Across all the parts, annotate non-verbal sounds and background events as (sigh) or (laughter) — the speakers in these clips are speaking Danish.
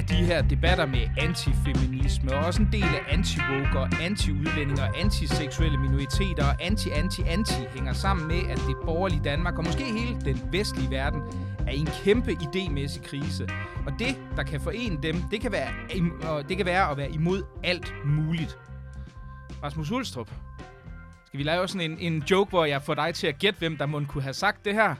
af de her debatter med antifeminisme, og også en del af anti og anti-udlændinger, antiseksuelle minoriteter og anti-anti-anti hænger sammen med, at det borgerlige Danmark, og måske hele den vestlige verden, er i en kæmpe idémæssig krise. Og det, der kan forene dem, det kan være, det kan være at være imod alt muligt. Rasmus Ulstrup, skal vi lave sådan en, en joke, hvor jeg får dig til at gætte, hvem der må kunne have sagt det her?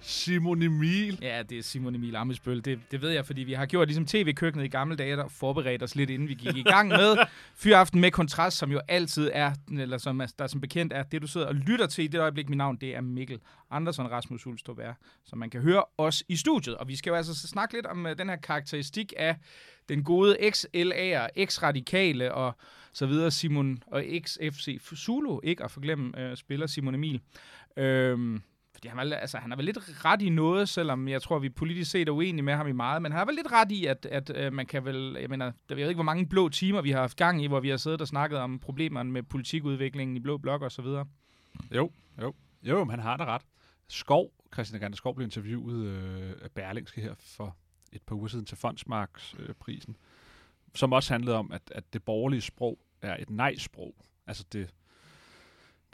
Simon Emil. Ja, det er Simon Emil Amesbøl. Det, det ved jeg, fordi vi har gjort ligesom tv-køkkenet i gamle dage, der forberedte os lidt, inden vi gik i gang med (laughs) Fyraften med Kontrast, som jo altid er, eller som er, der som bekendt er det, du sidder og lytter til i det øjeblik. Mit navn, det er Mikkel Andersen Rasmus Ulstrup er, som man kan høre os i studiet. Og vi skal jo altså snakke lidt om uh, den her karakteristik af den gode ex-LA'er, ex-radikale og så videre, Simon og ex-FC Zulu, ikke at forglemme, uh, spiller Simon Emil. Øhm, fordi han, var, altså, han har vel lidt ret i noget, selvom jeg tror, vi politisk set er uenige med ham i meget, men han har vel lidt ret i, at, at øh, man kan vel, jeg mener, jeg ved ikke, hvor mange blå timer vi har haft gang i, hvor vi har siddet og snakket om problemerne med politikudviklingen i Blå Blok og så videre. Jo, jo. Jo, men han har da ret. Skov, Christian Gander Skov blev interviewet øh, af Berlingske her for et par uger siden til Fondsmarksprisen, øh, som også handlede om, at, at det borgerlige sprog er et nej-sprog. Altså det,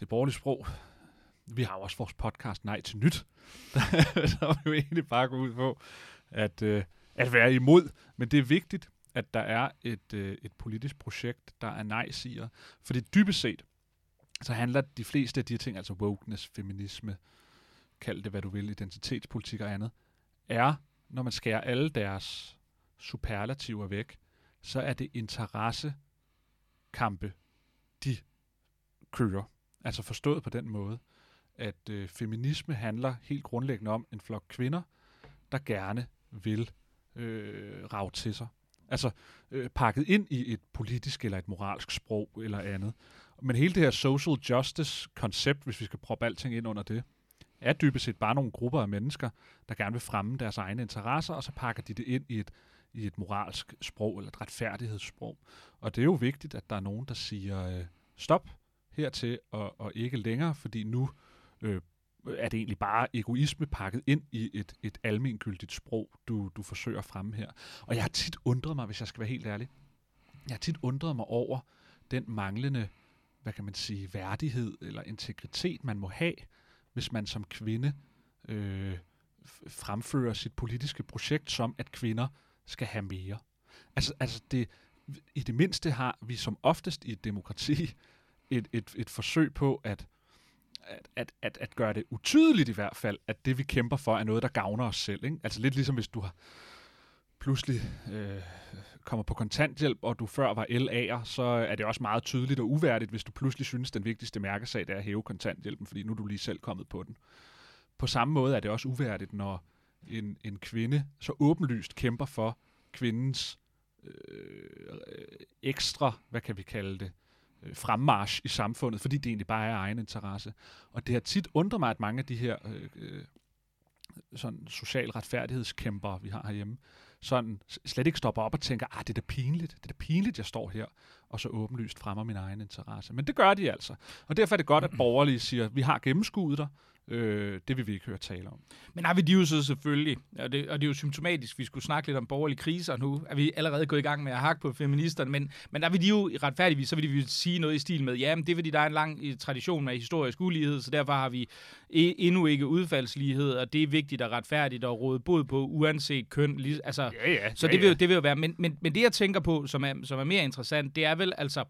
det borgerlige sprog vi har også vores podcast Nej til Nyt. (laughs) der er vi jo egentlig bare gå ud på at, øh, at være imod. Men det er vigtigt, at der er et, øh, et politisk projekt, der er nej-siger. Fordi dybest set, så handler de fleste af de her ting, altså wokeness, feminisme, kald det hvad du vil, identitetspolitik og andet, er, når man skærer alle deres superlativer væk, så er det interessekampe, de kører. Altså forstået på den måde, at øh, feminisme handler helt grundlæggende om en flok kvinder, der gerne vil øh, rave til sig. Altså øh, pakket ind i et politisk eller et moralsk sprog eller andet. Men hele det her social justice-koncept, hvis vi skal proppe alting ind under det, er dybest set bare nogle grupper af mennesker, der gerne vil fremme deres egne interesser, og så pakker de det ind i et, i et moralsk sprog eller et retfærdighedssprog. Og det er jo vigtigt, at der er nogen, der siger øh, stop hertil og, og ikke længere, fordi nu øh, Øh, er det egentlig bare egoisme pakket ind i et, et almengyldigt sprog, du, du forsøger at fremme her. Og jeg har tit undret mig, hvis jeg skal være helt ærlig, jeg har tit undret mig over den manglende, hvad kan man sige, værdighed eller integritet, man må have, hvis man som kvinde øh, fremfører sit politiske projekt som, at kvinder skal have mere. Altså, altså det, i det mindste har vi som oftest i et demokrati et, et, et forsøg på at at, at, at, at gøre det utydeligt i hvert fald, at det vi kæmper for er noget, der gavner os selv. Ikke? Altså lidt ligesom hvis du har pludselig øh, kommer på kontanthjælp, og du før var LA'er, så er det også meget tydeligt og uværdigt, hvis du pludselig synes, den vigtigste mærkesag er at hæve kontanthjælpen, fordi nu er du lige selv kommet på den. På samme måde er det også uværdigt, når en, en kvinde så åbenlyst kæmper for kvindens øh, øh ekstra, hvad kan vi kalde det, øh, Øh, fremmarsch i samfundet, fordi det egentlig bare er egen interesse. Og det har tit undret mig, at mange af de her øh, øh sådan social retfærdighedskæmper, vi har herhjemme, sådan slet ikke stopper op og tænker, ah, det er da pinligt, det er da pinligt, jeg står her, og så åbenlyst fremmer min egen interesse. Men det gør de altså. Og derfor er det godt, at borgerlige siger, vi har gennemskuddet dig, Øh, det vil vi ikke høre tale om. Men har vi de jo så selvfølgelig, og det, og det er jo symptomatisk, vi skulle snakke lidt om borgerlige kriser nu, er vi allerede gået i gang med at hakke på feministerne, men, men der vil de jo retfærdigvis, så vil de sige noget i stil med, ja, men det er fordi, der er en lang tradition med historisk ulighed, så derfor har vi e, endnu ikke udfaldslighed, og det er vigtigt og retfærdigt at råde bod på, uanset køn. Altså, ja, ja, så ja, det vil, ja. det vil jo være, men, men, men det jeg tænker på, som er, som er mere interessant, det er vel altså,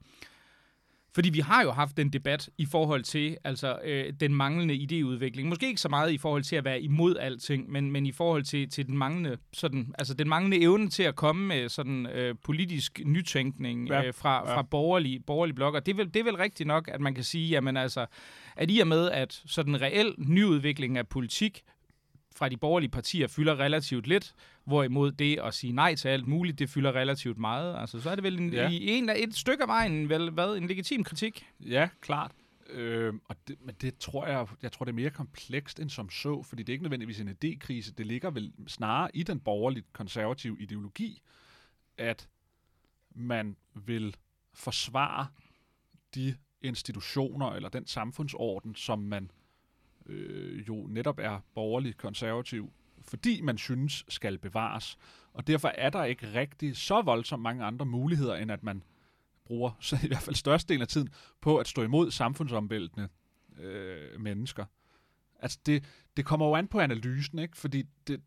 fordi vi har jo haft den debat i forhold til altså, øh, den manglende idéudvikling. Måske ikke så meget i forhold til at være imod alting, men, men i forhold til, til den, manglende, sådan, altså, den manglende evne til at komme med sådan, øh, politisk nytænkning ja. øh, fra, ja. fra borgerlige, borgerlige blokker. Det er, vel, det er vel rigtigt nok, at man kan sige, jamen, altså, at i og med, at sådan reel nyudvikling af politik fra de borgerlige partier fylder relativt lidt, hvorimod det at sige nej til alt muligt, det fylder relativt meget. Altså, så er det vel en, ja. i en, et stykke af vejen vel, hvad, en legitim kritik? Ja, klart. Øh, og det, men det tror jeg, jeg tror, det er mere komplekst end som så, fordi det er ikke nødvendigvis en idékrise. Det ligger vel snarere i den borgerligt konservative ideologi, at man vil forsvare de institutioner eller den samfundsorden, som man øh, jo netop er borgerligt konservativ, fordi man synes skal bevares. Og derfor er der ikke rigtig så voldsomt mange andre muligheder, end at man bruger så (laughs) i hvert fald størstedelen af tiden på at stå imod samfundsomvæltende øh, mennesker. Altså det, det kommer jo an på analysen, ikke? Fordi det,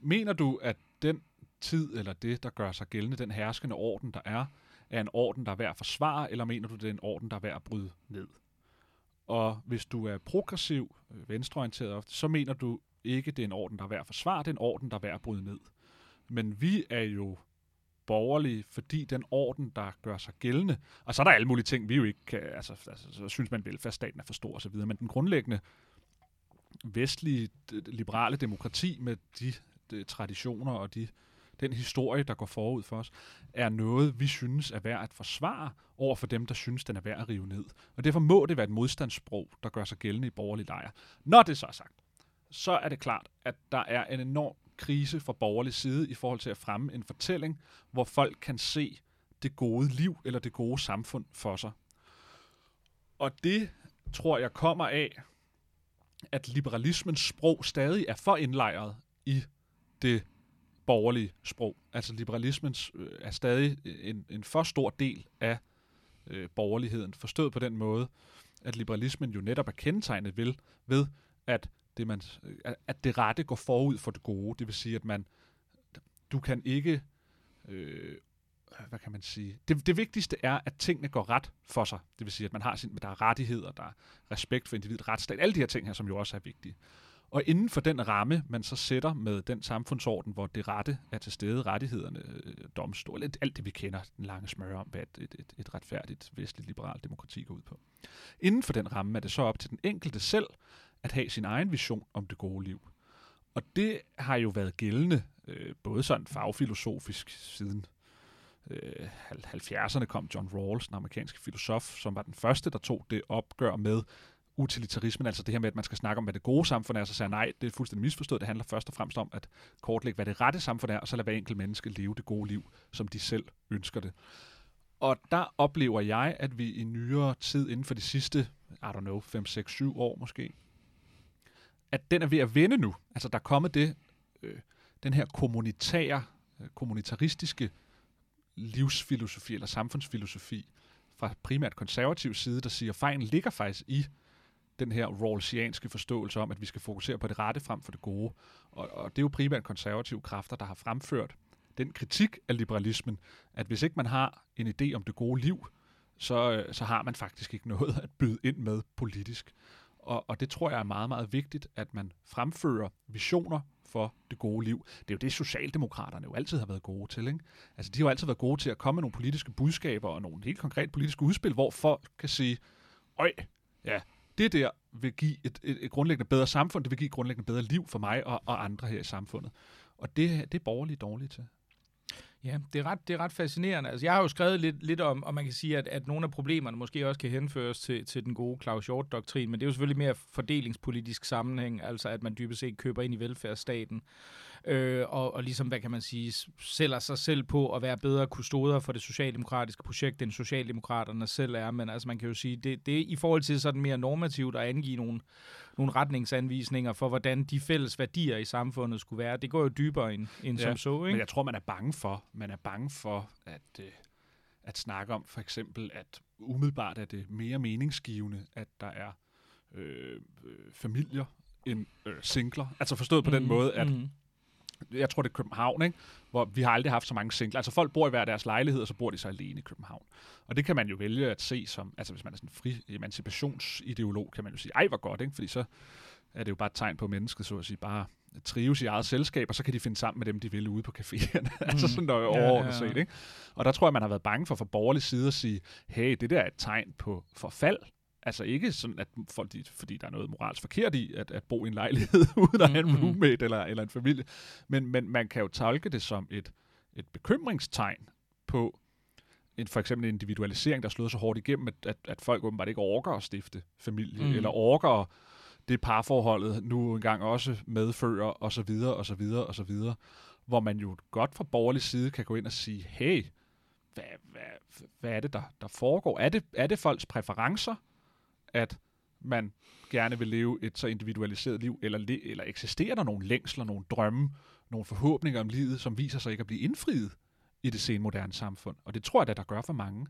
mener du, at den tid eller det, der gør sig gældende, den herskende orden, der er, er en orden, der er værd at forsvare, eller mener du, det er en orden, der er værd at bryde ned? Og hvis du er progressiv, øh, venstreorienteret ofte, så mener du ikke, det er en orden, der er værd at forsvare, det er en orden, der er værd at bryde ned. Men vi er jo borgerlige, fordi den orden, der gør sig gældende, og så er der alle mulige ting, vi jo ikke kan, altså, altså så synes man, velfærdsstaten er for stor osv., men den grundlæggende vestlige, liberale demokrati med de, de traditioner og de, den historie, der går forud for os, er noget, vi synes er værd at forsvare over for dem, der synes, den er værd at rive ned. Og derfor må det være et modstandssprog, der gør sig gældende i borgerlig lejr. Når det så er sagt, så er det klart, at der er en enorm krise fra borgerlig side i forhold til at fremme en fortælling, hvor folk kan se det gode liv eller det gode samfund for sig. Og det tror jeg kommer af, at liberalismens sprog stadig er for indlejret i det borgerlige sprog. Altså liberalismens øh, er stadig en, en for stor del af øh, borgerligheden, forstået på den måde, at liberalismen jo netop er kendetegnet ved, ved at det, man, øh, at det rette går forud for det gode. Det vil sige, at man, du kan ikke, øh, hvad kan man sige, det, det vigtigste er, at tingene går ret for sig. Det vil sige, at man har sin, der er rettigheder, der er respekt for individet, retsstat, alle de her ting her, som jo også er vigtige. Og inden for den ramme, man så sætter med den samfundsorden, hvor det rette er til stede, rettighederne, øh, domstol, alt det vi kender, den lange smør om, hvad et, et, et retfærdigt vestligt liberalt demokrati går ud på. Inden for den ramme er det så op til den enkelte selv at have sin egen vision om det gode liv. Og det har jo været gældende, øh, både sådan fagfilosofisk siden øh, 70'erne kom John Rawls, den amerikanske filosof, som var den første, der tog det opgør med utilitarismen, altså det her med, at man skal snakke om, hvad det gode samfund er, så siger nej, det er fuldstændig misforstået. Det handler først og fremmest om at kortlægge, hvad det rette samfund er, og så lade hver enkelt menneske leve det gode liv, som de selv ønsker det. Og der oplever jeg, at vi i nyere tid, inden for de sidste, I don't know, 5, 6, 7 år måske, at den er ved at vende nu. Altså der er kommet det, øh, den her kommunitære, øh, kommunitaristiske livsfilosofi eller samfundsfilosofi fra primært konservativ side, der siger, at fejlen ligger faktisk i den her Rawlsianske forståelse om, at vi skal fokusere på det rette frem for det gode. Og, og det er jo primært konservative kræfter, der har fremført den kritik af liberalismen, at hvis ikke man har en idé om det gode liv, så, øh, så har man faktisk ikke noget at byde ind med politisk. Og, og det tror jeg er meget, meget vigtigt, at man fremfører visioner for det gode liv. Det er jo det, Socialdemokraterne jo altid har været gode til. Ikke? Altså, de har jo altid været gode til at komme med nogle politiske budskaber og nogle helt konkrete politiske udspil, hvor folk kan sige, øj, ja, det der vil give et, et, et grundlæggende bedre samfund, det vil give et grundlæggende bedre liv for mig og, og andre her i samfundet. Og det, det er borgerligt dårligt til. Ja, det er ret, det er ret fascinerende. Altså, jeg har jo skrevet lidt, lidt om, og man kan sige, at, at nogle af problemerne måske også kan henføres til, til den gode Claus Hjort-doktrin, men det er jo selvfølgelig mere fordelingspolitisk sammenhæng, altså at man dybest set køber ind i velfærdsstaten, øh, og, og ligesom, hvad kan man sige, sælger sig selv på at være bedre kustoder for det socialdemokratiske projekt, end Socialdemokraterne selv er, men altså man kan jo sige, det, det er i forhold til sådan mere normativt at angive nogle, nogle retningsanvisninger for, hvordan de fælles værdier i samfundet skulle være. Det går jo dybere end, end ja, som så, ikke? men jeg tror, man er bange for, man er bange for at, øh, at snakke om for eksempel, at umiddelbart er det mere meningsgivende, at der er øh, øh familier end øh, singler. Altså forstået på mm, den måde, at mm jeg tror det er København, ikke? hvor vi har aldrig haft så mange singler. Altså folk bor i hver deres lejlighed, og så bor de så alene i København. Og det kan man jo vælge at se som, altså hvis man er sådan en fri emancipationsideolog, kan man jo sige, ej hvor godt, ikke? fordi så er det jo bare et tegn på mennesket, så at sige, bare trives i eget selskab, og så kan de finde sammen med dem, de vil ude på caféerne. Mm. (laughs) altså sådan der overordnet ja, ja, ja. set. Ikke? Og der tror jeg, man har været bange for fra borgerlig side at sige, hey, det der er et tegn på forfald. Altså ikke sådan, at fordi, fordi der er noget moralsk forkert i at, at bo i en lejlighed (laughs) uden at have en mm-hmm. roommate eller, eller en familie. Men, men man kan jo tolke det som et, et bekymringstegn på, en, for eksempel en individualisering, der er slået så hårdt igennem, at, at, at folk åbenbart ikke orker at stifte familie, mm. eller orker det parforholdet nu engang også medfører, og så videre, og så videre, og så videre. Hvor man jo godt fra borgerlig side kan gå ind og sige, hey, hvad, hvad, hvad er det, der, der foregår? Er det, er det folks præferencer, at man gerne vil leve et så individualiseret liv, eller, le- eller eksisterer der nogle længsler, nogle drømme, nogle forhåbninger om livet, som viser sig ikke at blive indfriet i det senmoderne samfund? Og det tror jeg, da, der gør for mange.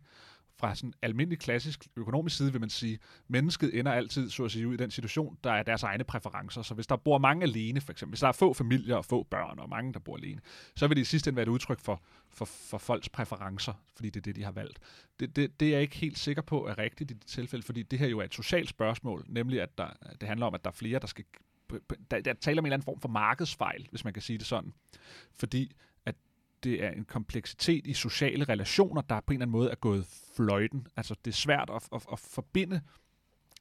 Fra sådan almindelig klassisk økonomisk side vil man sige, mennesket ender altid så at sige ud i den situation, der er deres egne præferencer. Så hvis der bor mange alene, for eksempel, hvis der er få familier og få børn og mange, der bor alene, så vil det i sidste ende være et udtryk for, for, for folks præferencer, fordi det er det, de har valgt. Det, det, det er jeg ikke helt sikker på er rigtigt i det tilfælde, fordi det her jo er et socialt spørgsmål, nemlig at der, det handler om, at der er flere, der skal... Der, der taler om en eller anden form for markedsfejl, hvis man kan sige det sådan. Fordi det er en kompleksitet i sociale relationer, der på en eller anden måde er gået fløjten. Altså det er svært at, at, at forbinde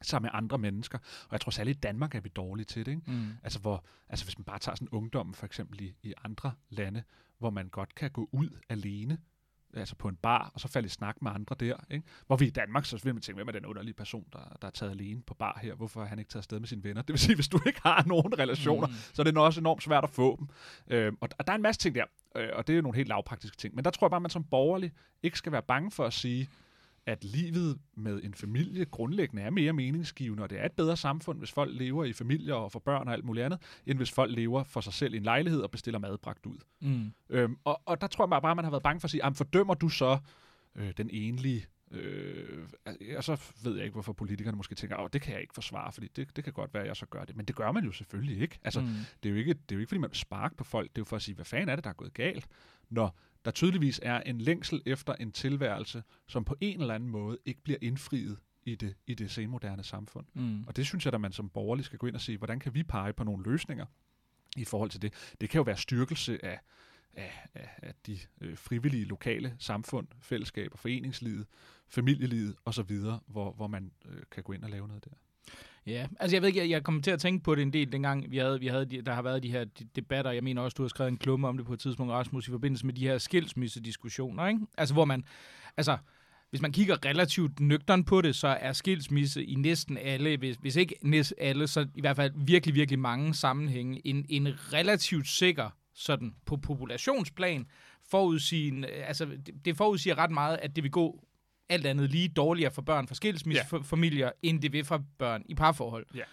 sig med andre mennesker. Og jeg tror særligt i Danmark er vi dårlige til det. Ikke? Mm. Altså, hvor, altså hvis man bare tager sådan ungdommen for eksempel i, i andre lande, hvor man godt kan gå ud alene, altså på en bar, og så falde i snak med andre der. Ikke? Hvor vi i Danmark, så vil man tænke, hvem er den underlige person, der, der er taget alene på bar her? Hvorfor har han ikke taget afsted med sine venner? Det vil sige, hvis du ikke har nogen relationer, Mm. så er det også enormt svært at få dem. Øh, og, og der er en masse ting der, øh, og det er jo nogle helt lavpraktiske ting. Men der tror jeg bare, at man som borgerlig ikke skal være bange for at sige, at livet med en familie grundlæggende er mere meningsgivende, og det er et bedre samfund, hvis folk lever i familier og får børn og alt muligt andet, end hvis folk lever for sig selv i en lejlighed og bestiller mad bragt ud. Mm. Øhm, og, og der tror jeg bare, at man har været bange for at sige, "Jamen, fordømmer du så øh, den enlige Øh, og så ved jeg ikke, hvorfor politikerne måske tænker, at det kan jeg ikke forsvare, fordi det, det kan godt være, at jeg så gør det. Men det gør man jo selvfølgelig ikke. Altså, Mm. det, er jo ikke det er jo ikke, fordi man vil sparke på folk. Det er jo for at sige, hvad fanden er det, der er gået galt? Når der tydeligvis er en længsel efter en tilværelse, som på en eller anden måde ikke bliver indfriet i det, i det senmoderne samfund. Mm. Og det synes jeg, at man som borgerlig skal gå ind og sige, hvordan kan vi pege på nogle løsninger i forhold til det? Det kan jo være styrkelse af, af, af, af de øh, frivillige lokale samfund, fællesskaber, foreningslivet, familielivet osv., hvor, hvor man øh, kan gå ind og lave noget der. Ja, altså jeg ved ikke, jeg, jeg kom til at tænke på det en del dengang, vi havde, vi havde de, der har været de her debatter. Jeg mener også, du har skrevet en klumme om det på et tidspunkt, Rasmus, i forbindelse med de her skilsmissediskussioner, ikke? Altså hvor man, altså hvis man kigger relativt nøgteren på det, så er skilsmisse i næsten alle, hvis, hvis ikke næsten alle, så i hvert fald virkelig, virkelig mange sammenhænge, en, en relativt sikker, sådan på populationsplan, forudsigende, altså det, det forudsiger ret meget, at det vil gå alt andet lige dårligere for børn fra skilsmissefamilier, yeah. end det vil for børn i parforhold. Ja.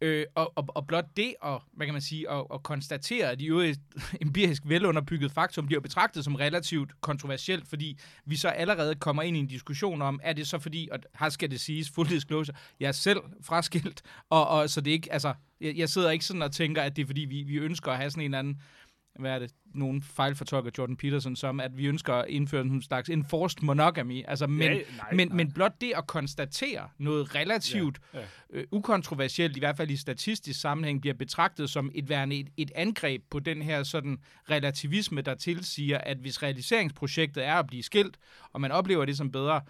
Øh, og, og, og blot det, og, hvad kan man sige, at, at konstatere, at de øvrigt (laughs) empirisk velunderbygget faktum bliver betragtet som relativt kontroversielt, fordi vi så allerede kommer ind i en diskussion om, er det så fordi, og her skal det siges, full disclosure, jeg er selv fraskilt, og, og så det ikke, altså, jeg, jeg sidder ikke sådan og tænker, at det er fordi, vi, vi ønsker at have sådan en eller anden, hvad er det, nogen fejlfortolker Jordan Peterson som, at vi ønsker at indføre en slags enforced monogamy, altså, men, Ja, nej, men, nej. men blot det at konstatere noget relativt Ja, ja. øh, ukontroversielt, i hvert fald i statistisk sammenhæng, bliver betragtet som et værende et, et angreb på den her sådan relativisme, der tilsiger, at hvis realiseringsprojektet er at blive skilt, og man oplever det som bedre,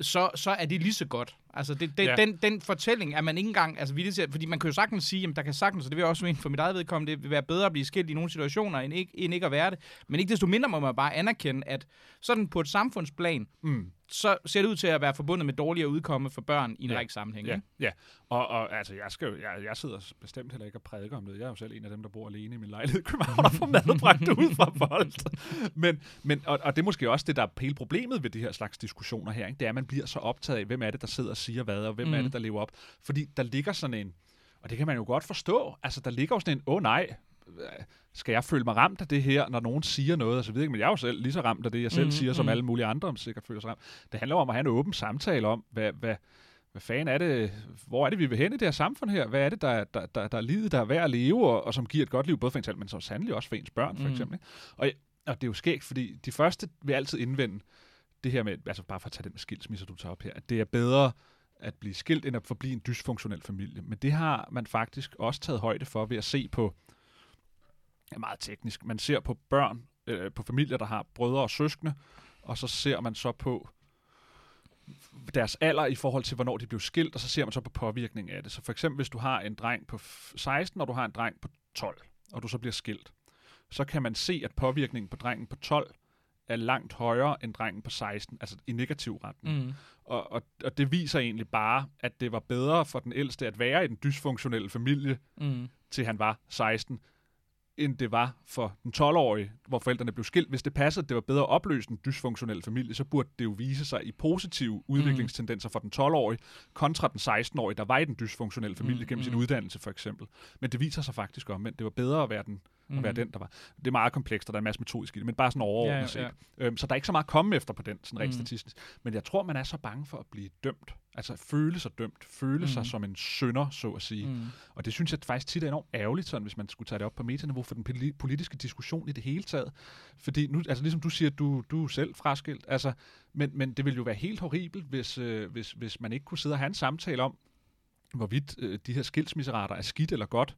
så, så er det lige så godt. Altså, det, det, Ja. den, den fortælling er man ikke engang altså, villig til, fordi man kan jo sagtens sige, at der kan sagtens, og det vil jeg også mene for mit eget vedkommende, det vil være bedre at blive skilt i nogle situationer, end ikke, end ikke at være det. Men ikke desto mindre må man bare anerkende, at sådan på et samfundsplan, Mm. Så ser det ud til at være forbundet med dårligere udkomme for børn i en Ja. række sammenhænge. Ja, ja. Og, og altså, jeg, skal jo, jeg, jeg sidder bestemt heller ikke og prædiker om det. Jeg er jo selv en af dem, der bor alene i min lejlighed i (laughs) København og får mad bragt ud fra folk. Men, men, og, og det er måske også det, der er hele problemet ved de her slags diskussioner her. Ikke? Det er, at man bliver så optaget af, hvem er det, der sidder og siger hvad, og hvem mm. er Mm. det, der lever op. Fordi der ligger sådan en, og det kan man jo godt forstå, altså der ligger jo sådan en, åh oh, nej, skal jeg føle mig ramt af det her, når nogen siger noget og så videre. Men jeg er jo selv lige så ramt af det, jeg selv mm, siger, som mhm. alle mulige andre sikkert føler sig ramt. Det handler om at have en åben samtale om, hvad, hvad, hvad fanden er det, hvor er det, vi vil hen i det her samfund her? Hvad er det, der, der, der, der er livet, der er værd at leve, og, og som giver et godt liv, både for en selv, men så sandelig også for ens børn, for Mhm. eksempel. Ikke? Og, og det er jo skægt, fordi de første vil altid indvende det her med, altså bare for at tage den med skilsmisse, du tager op her, at det er bedre at blive skilt, end at forblive en dysfunktionel familie. Men det har man faktisk også taget højde for ved at se på, er meget teknisk, man ser på børn, øh, på familier, der har brødre og søskende, og så ser man så på deres alder i forhold til, hvornår de blev skilt, og så ser man så på påvirkning af det. Så for eksempel, hvis du har en dreng på f- 16, og du har en dreng på 12, og du så bliver skilt, så kan man se, at påvirkningen på drengen på 12 er langt højere end drengen på 16, altså i negativ retning. Mm. Og, og, og det viser egentlig bare, at det var bedre for den ældste at være i den dysfunktionelle familie, Mm. til han var 16, end det var for den 12-årige, hvor forældrene blev skilt. Hvis det passede, at det var bedre at opløse en dysfunktionel familie, så burde det jo vise sig i positive udviklingstendenser for den 12-årige, kontra den 16-årige, der var i den dysfunktionelle familie Mm, gennem sin mm. uddannelse for eksempel. Men det viser sig faktisk om, at det var bedre at være den, Mm. at være den der var. Det er meget komplekst, og der er en masse metodisk i det, men bare sådan overordnet Ja, ja, set. ja. Øhm, så der er ikke så meget at komme efter på den, sådan rent Mm. statistisk. Men jeg tror, man er så bange for at blive dømt. Altså føle sig dømt. Føle sig Mm. som en sønder, så at sige. Mm. Og det synes jeg faktisk tit er enormt ærgerligt, sådan, hvis man skulle tage det op på metaniveau for den poli- politiske diskussion i det hele taget. Fordi nu, altså ligesom du siger, du, du er selv fraskilt, altså, men, men det ville jo være helt horribelt, hvis, øh, hvis, hvis man ikke kunne sidde og have en samtale om, hvorvidt øh, de her skilsmisserater er skidt eller godt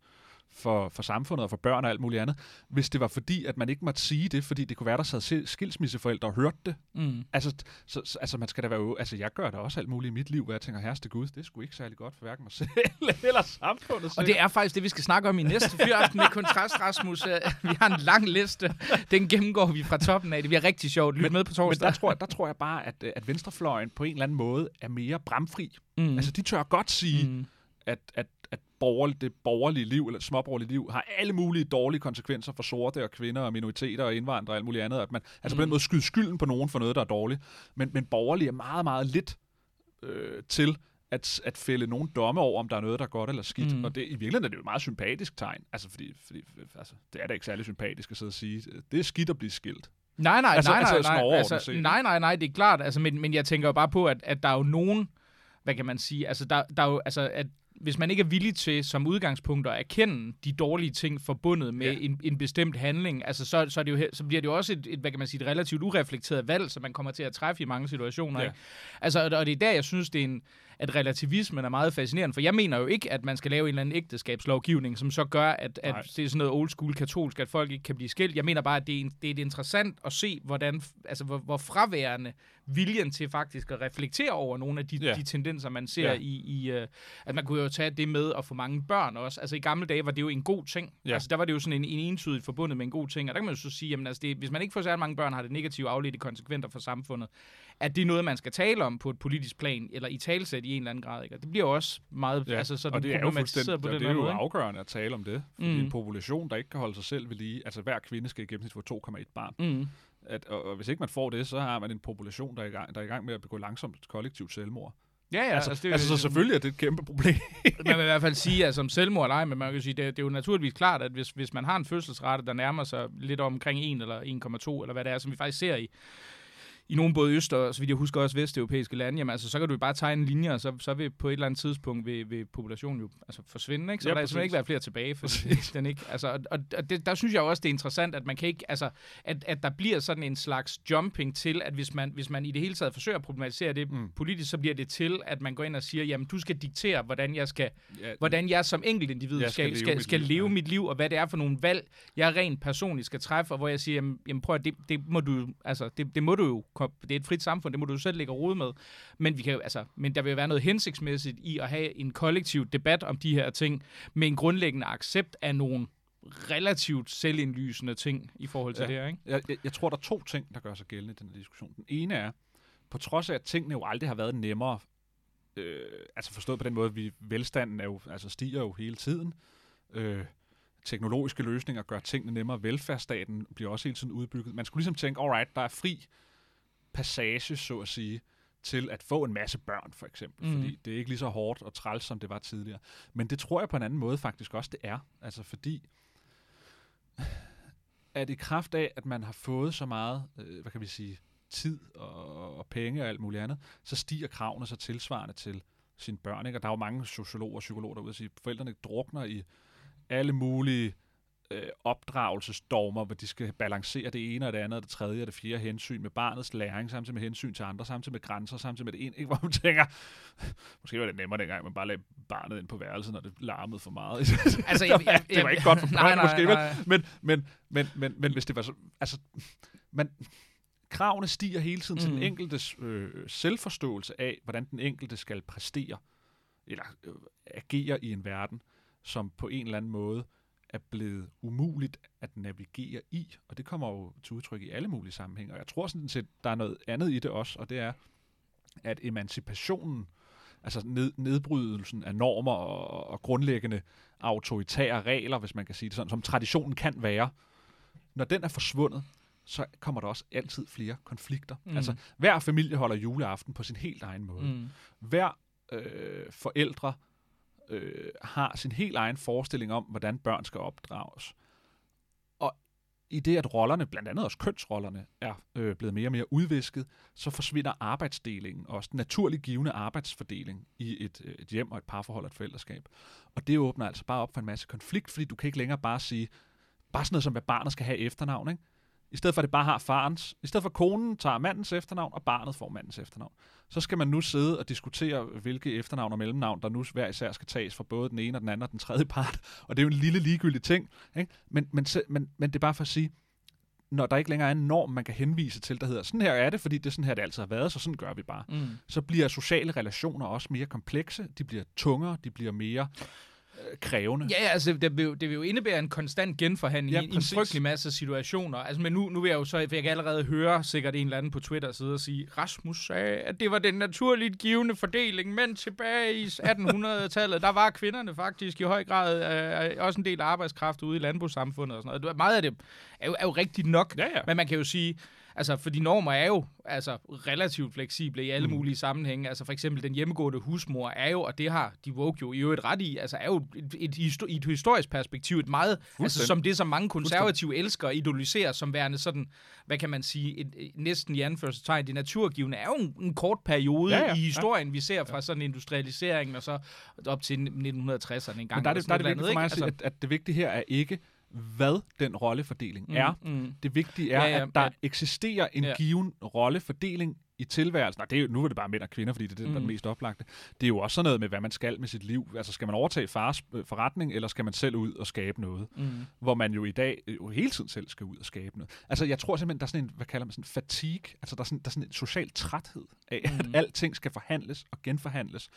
for, for samfundet og for børn og alt muligt andet, hvis det var fordi, at man ikke måtte sige det, fordi det kunne være, der sad se- skilsmisseforældre og hørte det. Mm. Altså, så, så, altså man skal da være Altså, jeg gør da også alt muligt i mit liv, hvor jeg tænker, herreste Gud, det sgu ikke særlig godt for hverken mig (laughs) selv eller samfundet. Og det er faktisk det, vi skal snakke om i næste fyraften med Kontrast, Rasmus. Øh, Vi har en lang liste. Den gennemgår vi fra toppen af. Det bliver rigtig sjovt. Lyt med på Men torsdag. der tror, jeg, der tror jeg bare, at, øh, at venstrefløjen på en eller anden måde er mere bramfri. Mm. Altså, de tør godt sige, mm. at, at, at borgerlig, det borgerlige liv, eller småborgerlige liv, har alle mulige dårlige konsekvenser for sorte og kvinder og minoriteter og indvandrere og alt muligt andet. At man, altså Mm. på den måde skyde skylden på nogen for noget, der er dårligt. Men, men borgerlige er meget, meget lidt øh, til at, at fælde nogen domme over, om der er noget, der er godt eller skidt. Mm. Mm. Og det, i virkeligheden er det jo et meget sympatisk tegn. Altså, fordi, fordi altså, det er da ikke særlig sympatisk at sidde og sige, det er skidt at blive skilt. Nej, nej, Altså- nej, altså nej, sådan nej, altså, nej, nej, nej, det er klart, altså, men, men jeg tænker jo bare på, at, at der er jo nogen, hvad kan man sige, altså, der, der er jo, altså, at hvis man ikke er villig til som udgangspunkt at erkende de dårlige ting forbundet med Ja. en, en bestemt handling, altså så, så, er det jo, så bliver det jo også et, et, hvad kan man sige, et relativt ureflekteret valg, som man kommer til at træffe i mange situationer. Ja. Ikke? Altså, og og det er der, jeg synes, det er en, at relativismen er meget fascinerende, for jeg mener jo ikke, at man skal lave en eller anden ægteskabslovgivning, som så gør, at, at Nej. det er sådan noget old school katolsk, at folk ikke kan blive skilt. Jeg mener bare, at det er, en, det er interessant at se, hvordan, altså, hvor, hvor fraværende viljen til faktisk at reflektere over nogle af de, Ja. de tendenser, man ser Ja. i, i uh, at man kunne jo tage det med at få mange børn også. Altså i gamle dage var det jo en god ting. Ja. Altså der var det jo sådan en, en entydigt forbundet med en god ting, og der kan man jo så sige, jamen altså det, hvis man ikke får særlig mange børn, har det negative afledte konsekvenser for samfundet. At det er noget, man skal tale om på et politisk plan, eller i talsæt i en eller anden grad. Ikke? Og det bliver også meget Ja, altså, sådan og det er jo fuldstændig, på og den det er jo måde. afgørende at tale om det. Fordi Mm. en population, der ikke kan holde sig selv ved lige, altså hver kvinde skal i gennemsnit få 2,1 barn. Mm. At, og, og, hvis ikke man får det, så har man en population, der er i gang, der er i gang med at begå langsomt kollektivt selvmord. Ja, ja. altså, det er jo- altså, så selvfølgelig er det et kæmpe problem. (laughs) man vil i hvert fald sige, at som selvmord eller ej, men man kan sige, det, det er jo naturligvis klart, at hvis, hvis man har en fødselsrate, der nærmer sig lidt omkring 1 eller 1,2, eller hvad det er, som vi faktisk ser i, i nogle både øst og, så vidt jeg husker, også vesteuropæiske lande, jamen altså, så kan du bare tegne en linje, og så, så vil på et eller andet tidspunkt vil, vil populationen jo altså, forsvinde, ikke? Så Ja, der er præcis. simpelthen ikke være flere tilbage, for (laughs) den ikke, altså, og, og, det, der synes jeg også, det er interessant, at man kan ikke, altså, at, at der bliver sådan en slags jumping til, at hvis man, hvis man i det hele taget forsøger at problematisere det Mm. politisk, så bliver det til, at man går ind og siger, jamen, du skal diktere, hvordan jeg skal ja, hvordan jeg som enkeltindivid Jeg skal skal, leve skal, mit skal liv, leve ja. mit liv, og hvad det er for nogle valg, jeg rent personligt skal træffe, og hvor jeg siger, jamen, jamen prøv at, det, det må du altså, det, det må du jo, det er et frit samfund, det må du selv lægge rode med, men, vi kan, altså, men der vil jo være noget hensigtsmæssigt i at have en kollektiv debat om de her ting, med en grundlæggende accept af nogle relativt selvindlysende ting i forhold til Ja. det her, ikke? jeg, jeg, jeg tror, der er to ting, der gør sig gældende i den her diskussion. Den ene er, på trods af, at tingene jo aldrig har været nemmere, øh, altså forstået på den måde, at vi, velstanden er jo, altså stiger jo hele tiden, øh, teknologiske løsninger gør tingene nemmere, velfærdsstaten bliver også hele tiden udbygget. Man skulle ligesom tænke, alright, der er fri passage, så at sige, til at få en masse børn, for eksempel. Mm. Fordi det er ikke lige så hårdt og træls, som det var tidligere. Men det tror jeg på en anden måde faktisk også, det er. Altså fordi, at i kraft af, at man har fået så meget, øh, hvad kan vi sige, tid og, og penge og alt muligt andet, så stiger kravene så tilsvarende til sine børn. Ikke? Og der er jo mange sociologer og psykologer derude, der siger, at forældrene drukner i alle mulige øh, opdragelsesdogmer, hvor de skal balancere det ene og det andet, og det tredje og det fjerde hensyn med barnets læring, samtidig med hensyn til andre, samtidig med grænser, samtidig med det ene, ikke? (laughs) hvor man tænker, måske var det nemmere dengang, man bare lagde barnet ind på værelset, når det larmede for meget. (laughs) Altså, det, var, det var ikke godt for (laughs) børn, måske, nej. Men, men, men, men, men hvis det var så... Altså, man, kravene stiger hele tiden mm. til den Mm. enkeltes øh, selvforståelse af, hvordan den enkelte skal præstere, eller øh, agere i en verden, som på en eller anden måde er blevet umuligt at navigere i, og det kommer jo til udtryk i alle mulige sammenhænge. Og jeg tror sådan set, der er noget andet i det også, og det er, at emancipationen, altså ned, nedbrydelsen af normer og, og grundlæggende autoritære regler, hvis man kan sige det sådan, som traditionen kan være, når den er forsvundet, så kommer der også altid flere konflikter. Mm. Altså, hver familie holder juleaften på sin helt egen måde. Mm. Hver øh, forældre øh, har sin helt egen forestilling om, hvordan børn skal opdrages. Og i det, at rollerne, blandt andet også kønsrollerne, er øh, blevet mere og mere udvisket, så forsvinder arbejdsdelingen, også den naturligt givende arbejdsfordeling i et, øh, et hjem og et parforhold og et forældreskab. Og det åbner altså bare op for en masse konflikt, fordi du kan ikke længere bare sige, bare sådan noget som, hvad barnet skal have efternavn, ikke? I stedet for, at det bare har farens. I stedet for, at konen tager mandens efternavn, og barnet får mandens efternavn. Så skal man nu sidde og diskutere, hvilke efternavn og mellemnavn, der nu hver især skal tages fra både den ene og den anden og den tredje part. (laughs) Og det er jo en lille ligegyldig ting. Ikke? Men, men, men, men det er bare for at sige, når der ikke længere er en norm, man kan henvise til, der hedder, sådan her er det, fordi det er sådan her, det altid har været, så sådan gør vi bare. Mm. Så bliver sociale relationer også mere komplekse, de bliver tungere, de bliver mere krævende. Ja, altså det vil, det vil jo indebære en konstant genforhandling ja, i, en frygtelig masse situationer. Altså, men nu, nu vil jeg jo så, for jeg kan allerede høre sikkert en eller anden på Twitter sidde og sige, Rasmus sagde, at det var den naturligt givende fordeling, men tilbage i 1800-tallet, der var kvinderne faktisk i høj grad øh, også en del af arbejdskraft ude i landbrugssamfundet og sådan noget. Meget af det er jo, er jo rigtigt nok, ja, ja. men man kan jo sige, Altså, for de normer er jo altså, relativt fleksible i alle mm. mulige sammenhænge. Altså, for eksempel den hjemmegående husmor er jo, og det har de woke jo i øvrigt ret i, altså er jo et, et, et, et historisk perspektiv, et meget, altså som det, som mange konservative elsker og idoliserer som værende sådan, hvad kan man sige, et, et, næsten i anførselstegn, det naturgivende er jo en, en kort periode ja, ja, i historien, ja. vi ser fra sådan industrialiseringen og så op til 1960'erne en gang. Men der er det, der er det vigtigt for mig at sige, altså, at, at det vigtige her er ikke, hvad den rollefordeling mm, er. Mm. Det vigtige er, ja, ja, at der ja. eksisterer en ja. given rollefordeling i tilværelsen. Og det er, nu er det bare mænd og kvinder, fordi det er det, mm. der er den mest oplagte. Det er jo også sådan noget med, hvad man skal med sit liv. Altså, skal man overtage fars øh, forretning, eller skal man selv ud og skabe noget? Mm. Hvor man jo i dag jo hele tiden selv skal ud og skabe noget. Altså, jeg tror simpelthen, der er sådan en, hvad kalder man sådan, fatigue. Altså, der er sådan, der er sådan en social træthed af, mm. at alting skal forhandles og genforhandles,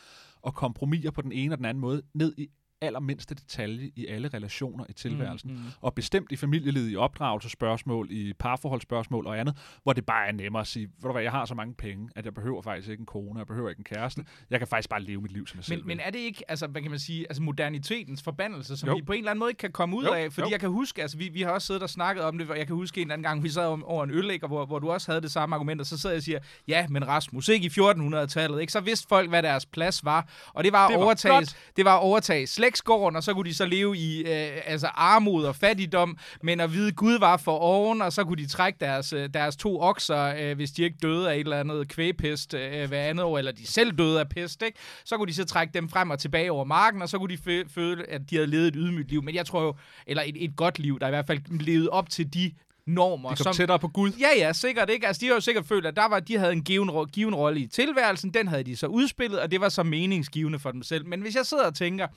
og kompromiser på den ene og den anden måde, ned i allermindste detalje i alle relationer i tilværelsen. Mm, mm. Og bestemt i familielivet, i opdragelsespørgsmål, i parforholdsspørgsmål og andet, hvor det bare er nemmere at sige, ved du hvad, jeg har så mange penge, at jeg behøver faktisk ikke en kone, jeg behøver ikke en kæreste. Jeg kan faktisk bare leve mit liv, som jeg men, selv Men er det ikke, altså, hvad kan man sige, altså modernitetens forbandelse, som jo. vi på en eller anden måde ikke kan komme ud jo, af? Fordi jo. jeg kan huske, altså vi, vi har også siddet og snakket om det, og jeg kan huske en anden gang, vi sad over en øl, hvor, hvor du også havde det samme argument, og så sidder jeg og siger, ja, men Rasmus, ikke i 1400-tallet, ikke? så vidste folk, hvad deres plads var, og det var, det var overtage, det var overtage slægtsgården, og så kunne de så leve i øh, altså armod og fattigdom, men at vide, Gud var for oven, og så kunne de trække deres, øh, deres to okser, øh, hvis de ikke døde af et eller andet kvægpest øh, hver andet år, eller de selv døde af pest, ikke? så kunne de så trække dem frem og tilbage over marken, og så kunne de føle, at de havde levet et ydmygt liv. Men jeg tror jo, eller et, et godt liv, der i hvert fald levede op til de normer. De kom som, tættere på Gud. Ja, ja, sikkert ikke. Altså, de har jo sikkert følt, at der var, de havde en given, given rolle i tilværelsen, den havde de så udspillet, og det var så meningsgivende for dem selv. Men hvis jeg sidder og tænker,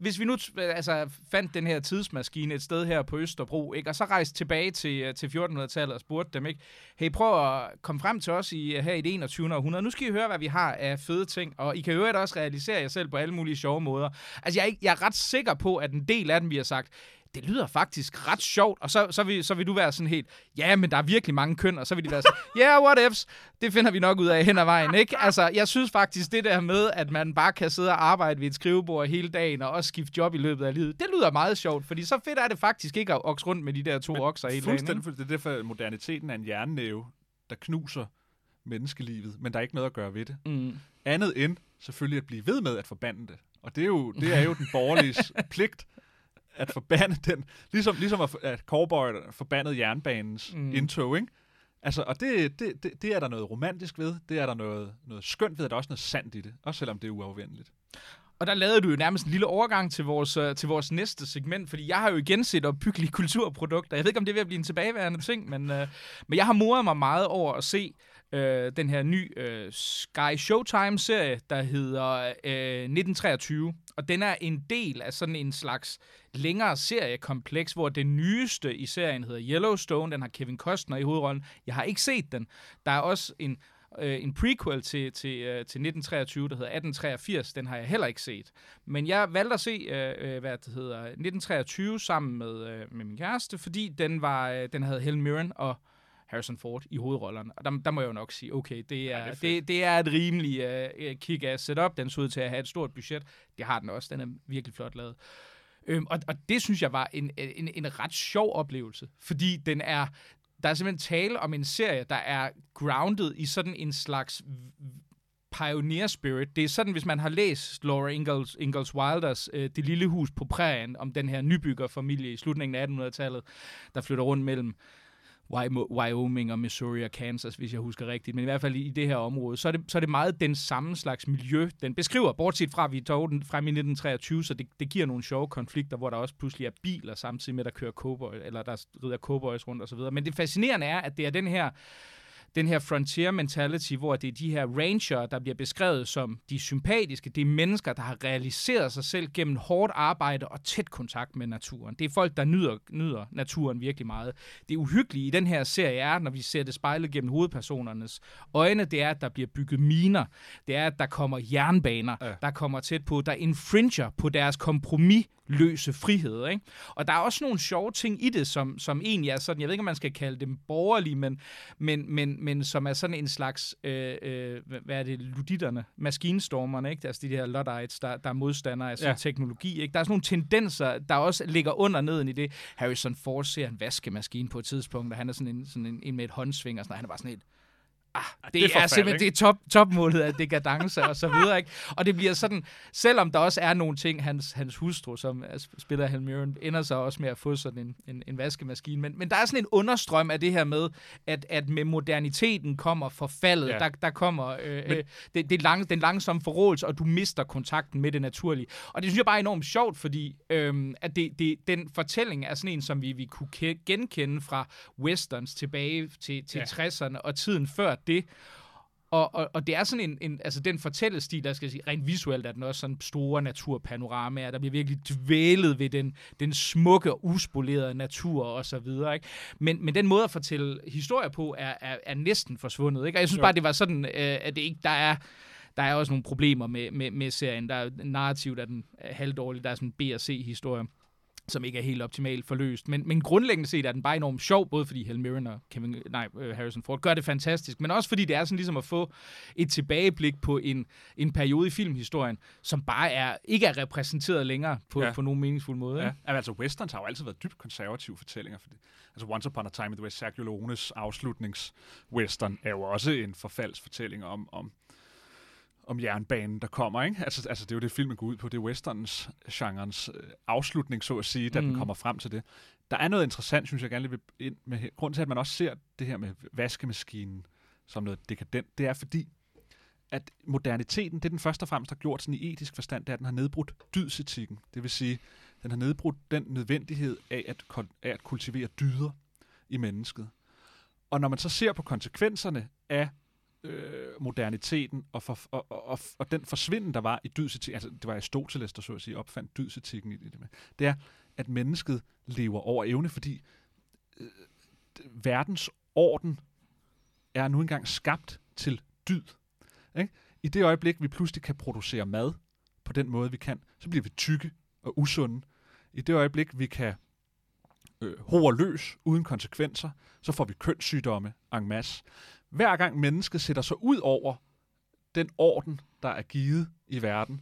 hvis vi nu øh, altså, fandt den her tidsmaskine et sted her på Østerbro, ikke, og så rejste tilbage til, øh, til 1400-tallet og spurgte dem, ikke, hey, prøv at komme frem til os i, øh, her i det 21. århundrede. Nu skal I høre, hvad vi har af fede ting, og I kan jo også realisere jer selv på alle mulige sjove måder. Altså, jeg er, ikke, jeg er ret sikker på, at en del af dem, vi har sagt, det lyder faktisk ret sjovt, og så, så, vil, så vil du være sådan helt, ja, men der er virkelig mange køn, og så vil de være sådan, ja, yeah, what ifs, det finder vi nok ud af hen ad vejen, ikke? Altså, jeg synes faktisk, det der med, at man bare kan sidde og arbejde ved et skrivebord hele dagen, og også skifte job i løbet af livet, det lyder meget sjovt, fordi så fedt er det faktisk ikke at okse rundt med de der to men okser hele dagen. Fuldstændig, det er derfor, moderniteten er en jernnæve, der knuser menneskelivet, men der er ikke noget at gøre ved det. Mm. Andet end selvfølgelig at blive ved med at forbande det. Og det er jo, det er jo den borgerlige (laughs) pligt at forbande den, ligesom, ligesom at, at Cowboy forbandede jernbanens mm. indtog, ikke? Altså, og det, det, det, det er der noget romantisk ved, det er der noget, noget skønt ved, og der er også noget sandt i det, også selvom det er uafvendeligt. Og der lavede du jo nærmest en lille overgang til vores, uh, til vores næste segment, fordi jeg har jo igen set opbyggelige (laughs) kulturprodukter. Jeg ved ikke, om det vil blive en tilbageværende ting, men, uh, men jeg har moret mig meget over at se øh, den her nye øh, Sky Showtime-serie, der hedder øh, 1923. Og den er en del af sådan en slags længere seriekompleks, hvor det nyeste i serien hedder Yellowstone. Den har Kevin Costner i hovedrollen. Jeg har ikke set den. Der er også en Øh, en prequel til, til, øh, til 1923, der hedder 1883, den har jeg heller ikke set. Men jeg valgte at se, øh, øh hvad det hedder, 1923 sammen med, øh, med min kæreste, fordi den, var, øh, den havde Helen Mirren og Harrison Ford i hovedrollerne. Og der, der må jeg jo nok sige, okay, det er, ja, det, er det, det er et rimelig uh, kick-ass setup. Den så ud til at have et stort budget. Det har den også. Den er virkelig flot lavet. Øhm, og, og det synes jeg var en, en, en ret sjov oplevelse, fordi den er, der er simpelthen tale om en serie, der er grounded i sådan en slags pioneer spirit. Det er sådan, hvis man har læst Laura Ingalls, Ingalls Wilders øh, Det lille hus på prærien, om den her nybyggerfamilie i slutningen af 1800-tallet, der flytter rundt mellem Wyoming og Missouri og Kansas, hvis jeg husker rigtigt, men i hvert fald i det her område, så er det, så er det meget den samme slags miljø, den beskriver, bortset fra, at vi tog den frem i 1923, så det, det giver nogle sjove konflikter, hvor der også pludselig er biler samtidig med, der kører cowboy, eller der rider cowboys rundt osv. Men det fascinerende er, at det er den her den her frontier mentality, hvor det er de her ranger, der bliver beskrevet som de sympatiske. Det er mennesker, der har realiseret sig selv gennem hårdt arbejde og tæt kontakt med naturen. Det er folk, der nyder, nyder naturen virkelig meget. Det uhyggelige i den her serie er, når vi ser det spejlet gennem hovedpersonernes øjne, det er, at der bliver bygget miner. Det er, at der kommer jernbaner, ja. der kommer tæt på, der infringer på deres kompromis løse frihed. Ikke? Og der er også nogle sjove ting i det, som, som egentlig er sådan, jeg ved ikke, om man skal kalde dem borgerlige, men, men, men, men som er sådan en slags, øh, øh, hvad er det, luditterne, maskinstormerne, ikke? altså de her Luddites, der, der er modstandere af sådan ja. teknologi. Ikke? Der er sådan nogle tendenser, der også ligger under neden i det. Harrison Ford ser en vaskemaskine på et tidspunkt, og han er sådan en, sådan en, en med et håndsving, og sådan, og han er bare sådan et, ah, det, det er, er simpelthen det er top, topmålet af dekadence og så videre. Ikke? Og det bliver sådan, selvom der også er nogle ting, hans, hans hustru, som spiller Helen Mirren, ender så også med at få sådan en, en, en vaskemaskine. Men, men der er sådan en understrøm af det her med, at, at med moderniteten kommer forfaldet. Ja. Der, der kommer øh, men, øh, det, det lang, den langsomme forrådelse, og du mister kontakten med det naturlige. Og det synes jeg bare er enormt sjovt, fordi øh, at det, det, den fortælling er sådan en, som vi, vi kunne genkende fra westerns tilbage til, til ja. 60'erne og tiden før det. Og, og, og det er sådan en, en, altså den fortællestil, der skal sige, rent visuelt er den også sådan store naturpanoramaer, der bliver virkelig dvælet ved den, den smukke og uspolerede natur og så videre, ikke? Men, men den måde at fortælle historier på er, er, er næsten forsvundet, ikke? Og jeg synes jo. bare, det var sådan, øh, at det ikke, der er, der er også nogle problemer med, med, med serien. Der er narrativt, der er den halvdårlig, der er sådan B- og C-historie som ikke er helt optimalt forløst. Men, men grundlæggende set er den bare enormt sjov, både fordi Helen Mirren og Kevin, nej, uh, Harrison Ford gør det fantastisk, men også fordi det er sådan ligesom at få et tilbageblik på en, en periode i filmhistorien, som bare er ikke er repræsenteret længere på, ja. på nogen meningsfuld måde. Ja. Ja, altså westerns har jo altid været dybt konservative fortællinger. For det. Altså Once Upon a Time in the West, Sergio Leones afslutningswestern er jo også en forfaldsfortælling om, om om jernbanen, der kommer. Ikke? Altså, altså, det er jo det, filmen går ud på. Det er westerns genrens øh, afslutning, så at sige, da mm. den kommer frem til det. Der er noget interessant, synes jeg gerne lige vil ind med. Grunden til, at man også ser det her med vaskemaskinen som noget dekadent, det er fordi, at moderniteten, det den først og fremmest har gjort sådan i etisk forstand, det er, at den har nedbrudt dydsetikken. Det vil sige, den har nedbrudt den nødvendighed af at, af at kultivere dyder i mennesket. Og når man så ser på konsekvenserne af øh, moderniteten og, for, og, og, og, og den forsvinden, der var i dydsetikken, altså det var Aristoteles, der så at sige opfandt dydsetikken i det, det er, at mennesket lever over evne, fordi øh, verdens orden er nu engang skabt til dyd. Ikke? I det øjeblik, vi pludselig kan producere mad på den måde, vi kan, så bliver vi tykke og usunde. I det øjeblik, vi kan øh, hår løs, uden konsekvenser, så får vi kønssygdomme en masse hver gang mennesket sætter sig ud over den orden, der er givet i verden,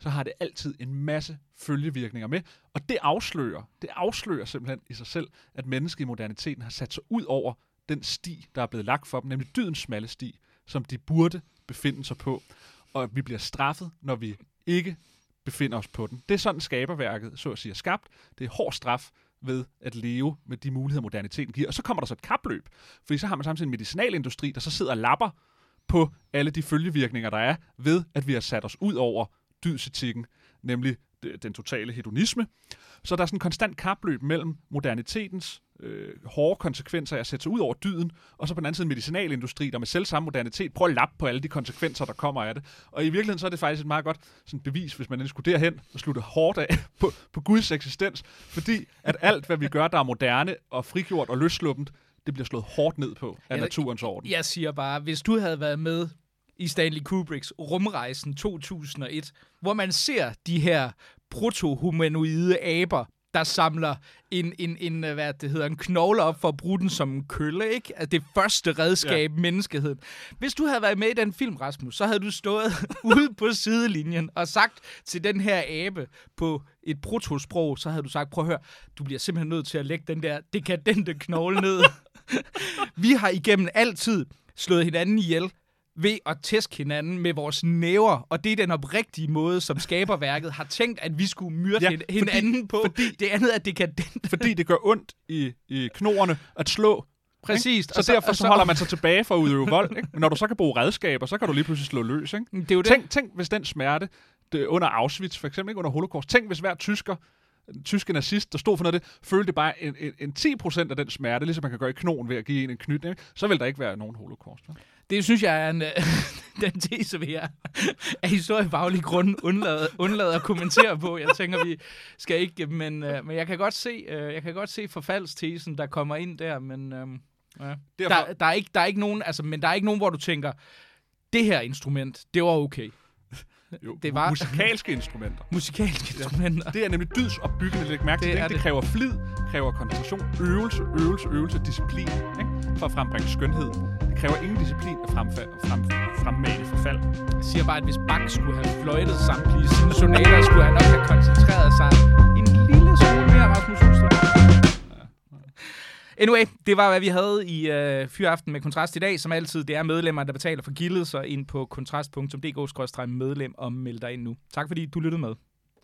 så har det altid en masse følgevirkninger med. Og det afslører, det afslører simpelthen i sig selv, at mennesket i moderniteten har sat sig ud over den sti, der er blevet lagt for dem, nemlig dydens smalle sti, som de burde befinde sig på. Og vi bliver straffet, når vi ikke befinder os på den. Det er sådan skaberværket, så at sige, er skabt. Det er hård straf, ved at leve med de muligheder, moderniteten giver. Og så kommer der så et kapløb, fordi så har man samtidig en medicinalindustri, der så sidder og lapper på alle de følgevirkninger, der er ved, at vi har sat os ud over dydsetikken, nemlig den totale hedonisme. Så der er sådan en konstant kapløb mellem modernitetens øh, hårde konsekvenser af at sætte sig ud over dyden, og så på den anden side en medicinalindustri, der med selv samme modernitet prøver at lappe på alle de konsekvenser, der kommer af det. Og i virkeligheden så er det faktisk et meget godt sådan bevis, hvis man skulle derhen og slutte hårdt af (laughs) på, på Guds eksistens, fordi at alt, hvad vi gør, der er moderne og frigjort og løsluppent, det bliver slået hårdt ned på af naturens orden. Jeg siger bare, hvis du havde været med i Stanley Kubricks Rumrejsen 2001, hvor man ser de her proto-humanoide aber, der samler en, en, en, øh, hvad det hedder, en knogle op for at bruge den som en kølle, ikke? Altså det første redskab, ja. menneskeheden. Hvis du havde været med i den film, Rasmus, så havde du stået (laughs) ude på sidelinjen og sagt til den her abe på et protosprog, så havde du sagt, prøv at høre, du bliver simpelthen nødt til at lægge den der dekadente knogle ned. (laughs) Vi har igennem altid slået hinanden ihjel ved at tæske hinanden med vores næver, og det er den oprigtige måde, som skaberværket har tænkt, at vi skulle myrde Ja, hinanden fordi- på. fordi- det andet er dekadent. Fordi det gør ondt i, i knorene at slå. Præcis. Så, så derfor så holder man sig tilbage for at udøve vold. Ikke? Men når du så kan bruge redskaber, så kan du lige pludselig slå løs. Ikke? Det er jo det. Tænk, tænk, hvis den smerte det, under Auschwitz, for eksempel ikke under Holocaust, tænk, hvis hver tysker, tyske nazist, der stod for noget af det, følte bare en, en, en 10% af den smerte, ligesom man kan gøre i knogen ved at give en en knyt, ikke? så vil der ikke være nogen holocaust. vel? Det synes jeg er en, øh, (laughs) den tese, vi er af historiefaglig grund undlader, undlader at kommentere på. Jeg tænker, vi skal ikke, men, øh, men jeg kan godt se, øh, jeg kan godt se forfaldstesen, der kommer ind der, men øh, ja. Derfor, der, der, er ikke, der er ikke nogen, altså, men der er ikke nogen, hvor du tænker, det her instrument, det var okay. Jo, det var- musikalske instrumenter. (laughs) Musikalske instrumenter. Det er nemlig dydsopbyggende, læg mærke til Det det. er Det, det det. kræver flid, kræver koncentration, øvelse, øvelse, øvelse, disciplin, ikke? for at frembringe skønhed. Det kræver ingen disciplin at fremfa- frem, fremmane forfald. Jeg siger bare, at hvis Bach skulle have fløjtet samtlige sine sonater, skulle han nok have koncentreret sig en lille smule mere, Rasmus Hulstrup. Anyway, det var, hvad vi havde i øh, Fyraften med Kontrast i dag. Som altid, det er medlemmer, der betaler for gildet, så ind på kontrast.dk-medlem og meld dig ind nu. Tak fordi du lyttede med.